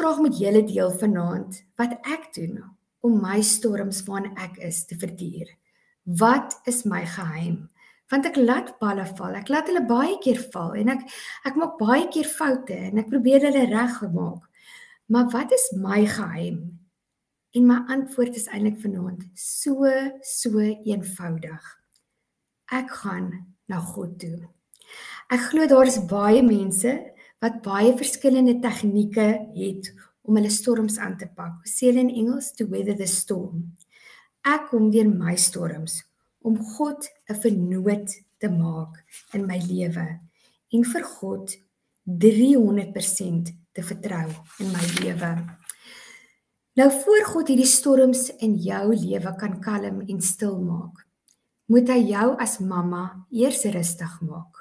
graag met julle deel vanaand wat ek doen om my storms waarin ek is te verduur. Wat is my geheim? Want ek laat balle val. Ek laat hulle baie keer val en ek ek maak baie keer foute en ek probeer hulle regmaak. Maar wat is my geheim? En my antwoord is eintlik vanaand so so eenvoudig. Ek gaan na God toe. Ek glo daar is baie mense wat baie verskillende tegnieke het om hulle storms aan te pak. Ons sê in Engels to weather the storm. Ek kom deur my storms om God 'n vernoot te maak in my lewe en vir God 300% te vertrou in my lewe. Nou voor God hierdie storms in jou lewe kan kalm en stil maak, moet hy jou as mamma eers rustig maak.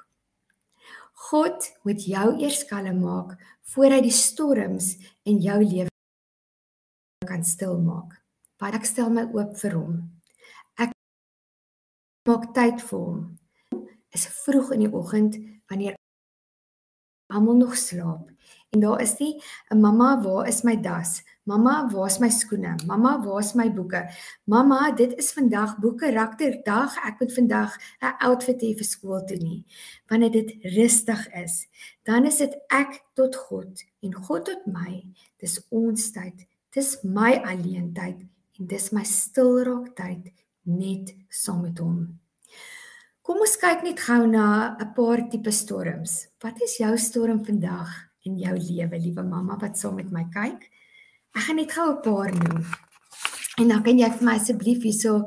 God moet jou eers kalm maak voor hy die storms in jou lewe kan stil maak. Want ek stel my oop vir hom. Ek maak tyd vir hom. Is vroeg in die oggend wanneer almal nog slaap en daar is nie 'n mamma, waar is my das? Mamma, waar is my skoene? Mamma, waar is my boeke? Mamma, dit is vandag boeke rakter dag. Ek moet vandag 'n outfit hê vir skool toe nie. Wanneer dit rustig is, dan is dit ek tot God en God tot my. Dis ons tyd. Dis my alleen tyd en dis my stil raak tyd net saam met hom. Kom ons kyk net gou na 'n paar tipe storms. Wat is jou storm vandag in jou lewe, liewe mamma wat saam met my kyk? Ek gaan net gou 'n paar noem. En dan kan jy vir my asseblief hierso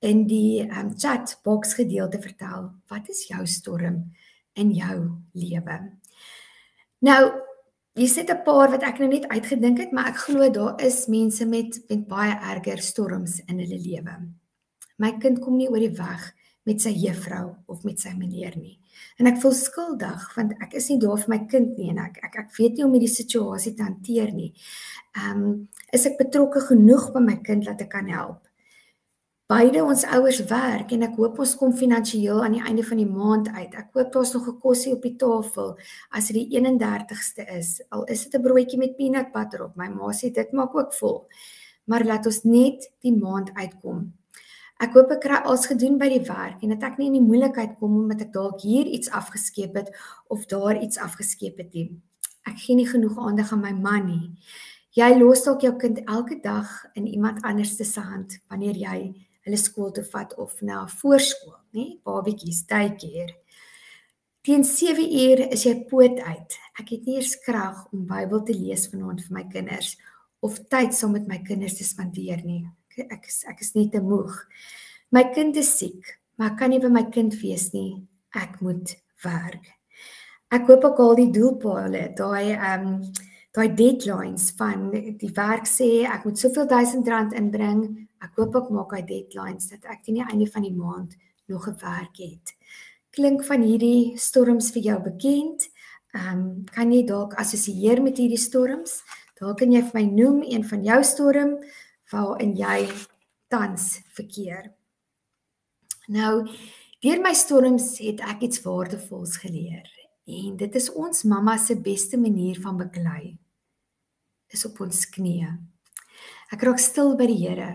in die um, chat box gedeelte vertel, wat is jou storm in jou lewe? Nou, jy sit 'n paar wat ek nou net uitgedink het, maar ek glo daar is mense met met baie erger storms in hulle lewe. My kind kom nie oor die weg met sy juffrou of met sy meneer nie. En ek voel skuldig want ek is nie daar vir my kind nie en ek ek ek weet nie hoe om hierdie situasie te hanteer nie. Ehm um, is ek betrokke genoeg by my kind dat ek kan help? Beide ons ouers werk en ek hoop ons kom finansiëel aan die einde van die maand uit. Ek hoop daar's nog 'n kosie op die tafel as dit die 31ste is. Al is dit 'n broodjie met peanut butter op. My ma sê dit maak ook vol. Maar laat ons net die maand uitkom. Ek hoop ek kry alles gedoen by die werk en dat ek nie in die moeilikheid kom omdat ek dalk hier iets afgeskeep het of daar iets afgeskeep het nie. Ek gee nie genoeg aandag aan my man nie. Jy los dalk jou kind elke dag in iemand anders se hand wanneer jy hulle skool toe vat of na voorskool, nê? Babetjies, daycare. Teen 7 uur is jy poot uit. Ek het nie eers krag om Bybel te lees vanaand vir my kinders of tyd saam met my kinders te spandeer nie ek is ek is nie te moeg. My kind is siek, maar ek kan nie by my kind wees nie. Ek moet werk. Ek hoop ek al die doelpale, daai ehm um, daai deadlines van die werk sê ek moet soveel duisend rand inbring. Ek hoop ek maak daai deadlines dat ek teen die einde van die maand nog gewerk het. Klink van hierdie storms vir jou bekend? Ehm um, kan jy dalk assosieer met hierdie storms? Dalk kan jy vir my noem een van jou storms waarin jy tans verkeer. Nou, deur my storms het ek iets waardevols geleer en dit is ons mamma se beste manier van beklei is op ons knieë. Ek raak stil by die Here.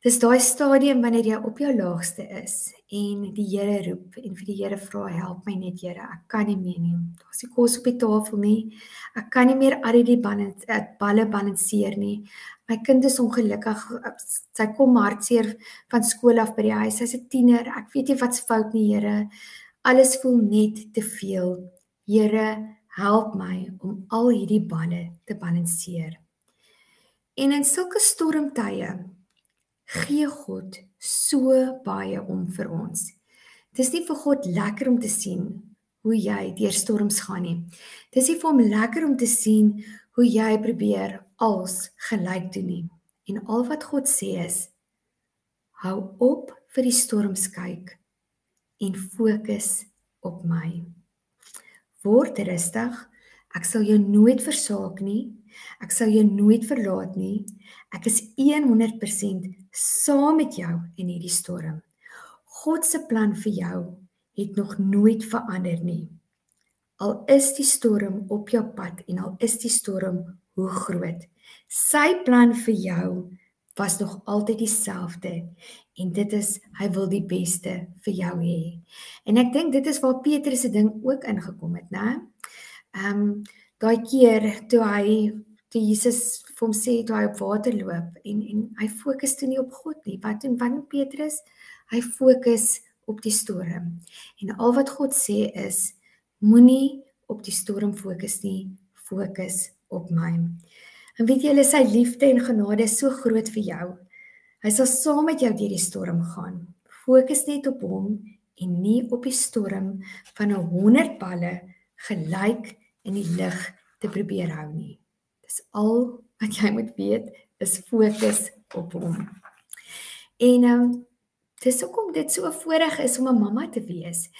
Dis daai stadium wanneer jy op jou laagste is en die Here roep en vir die Here vra help my net Here. Ek kan nie meer nie. Daar's nie kos op die tafel nie. Ek kan nie meer al die balans eh, balle balanseer nie. My kind is ongelukkig. Sy kom hartseer van skool af by die huis. Sy's 'n tiener. Ek weet nie wat's fout nie Here. Alles voel net te veel. Here help my om al hierdie balle te balanseer. En in sulke stormtye gee God so baie om vir ons. Dis nie vir God lekker om te sien hoe jy deur storms gaan nie. Dis nie vir hom lekker om te sien hoe jy probeer als gelyk doen nie. En al wat God sê is hou op vir die storms kyk en fokus op my. Word rustig. Ek sal jou nooit versaak nie. Ek sal jou nooit verlaat nie. Ek is 100% saam met jou in hierdie storm. God se plan vir jou het nog nooit verander nie. Al is die storm op jou pad en al is die storm hoe groot. Sy plan vir jou was nog altyd dieselfde en dit is hy wil die beste vir jou hê. En ek dink dit is waar Petrus se ding ook ingekom het, né? Ehm um, daai keer toe hy toe Jesus vir hom sê toe hy op water loop en en hy fokus toe nie op God nie. Wat doen doen Petrus? Hy fokus op die storm. En al wat God sê is moenie op die storm fokus nie, fokus op my. En weet jy, sy liefde en genade is so groot vir jou. Hy sal saam met jou deur die storm gaan. Fokus net op hom en nie op die storm van 'n 100 balle gelyk in die lug te probeer hou nie. Dis al wat jy moet weet, is fokus op hom. En ehm um, dis hoekom dit so voorreg is om 'n mamma te wees.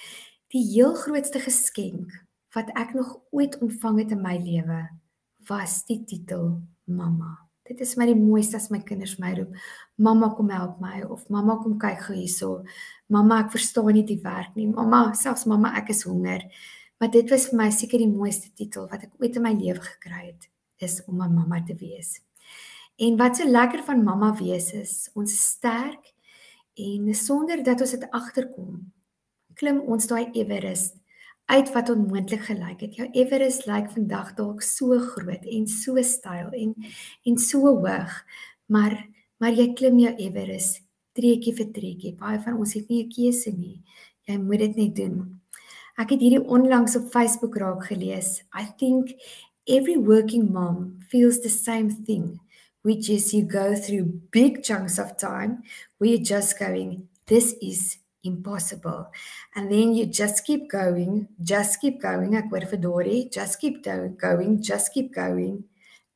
Die heel grootste geskenk wat ek nog ooit ontvang het in my lewe was die titel mamma. Dit is my die mooiste as my kinders my roep. Mamma kom help my of mamma kom kyk gou hierso. Mamma ek verstaan nie die werk nie. Mamma, selfs mamma ek is honger. Maar dit was vir my seker die mooiste titel wat ek ooit in my lewe gekry het is om 'n mamma te wees. En wat so lekker van mamma wees is, ons is sterk en sonder dat ons dit agterkom, klim ons daai Everest uit wat onmoontlik gelyk het. Jou Everest lyk vandag dalk so groot en so styl en en so hoog, maar maar jy klim jou Everest treetjie vir treetjie. Baie van ons het nie 'n keuse nie. Jy moet dit net doen. Ek het hierdie onlangs op Facebook raak gelees. I think every working mom feels the same thing, which is you go through big chunks of time where you're just going this is impossible. And then you just keep going, just keep going, ek hoor vir Dorie, just keep going, just keep going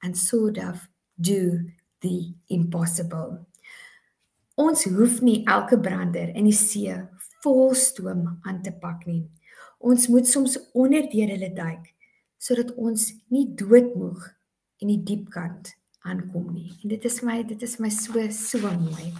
and sort of do the impossible. Ons hoef nie elke brander in die see vol stoom aan te pak nie. Ons moet soms onder deur hulle duik sodat ons nie doodmoeg in die diep kant aankom nie. En dit is my dit is my so so mooi.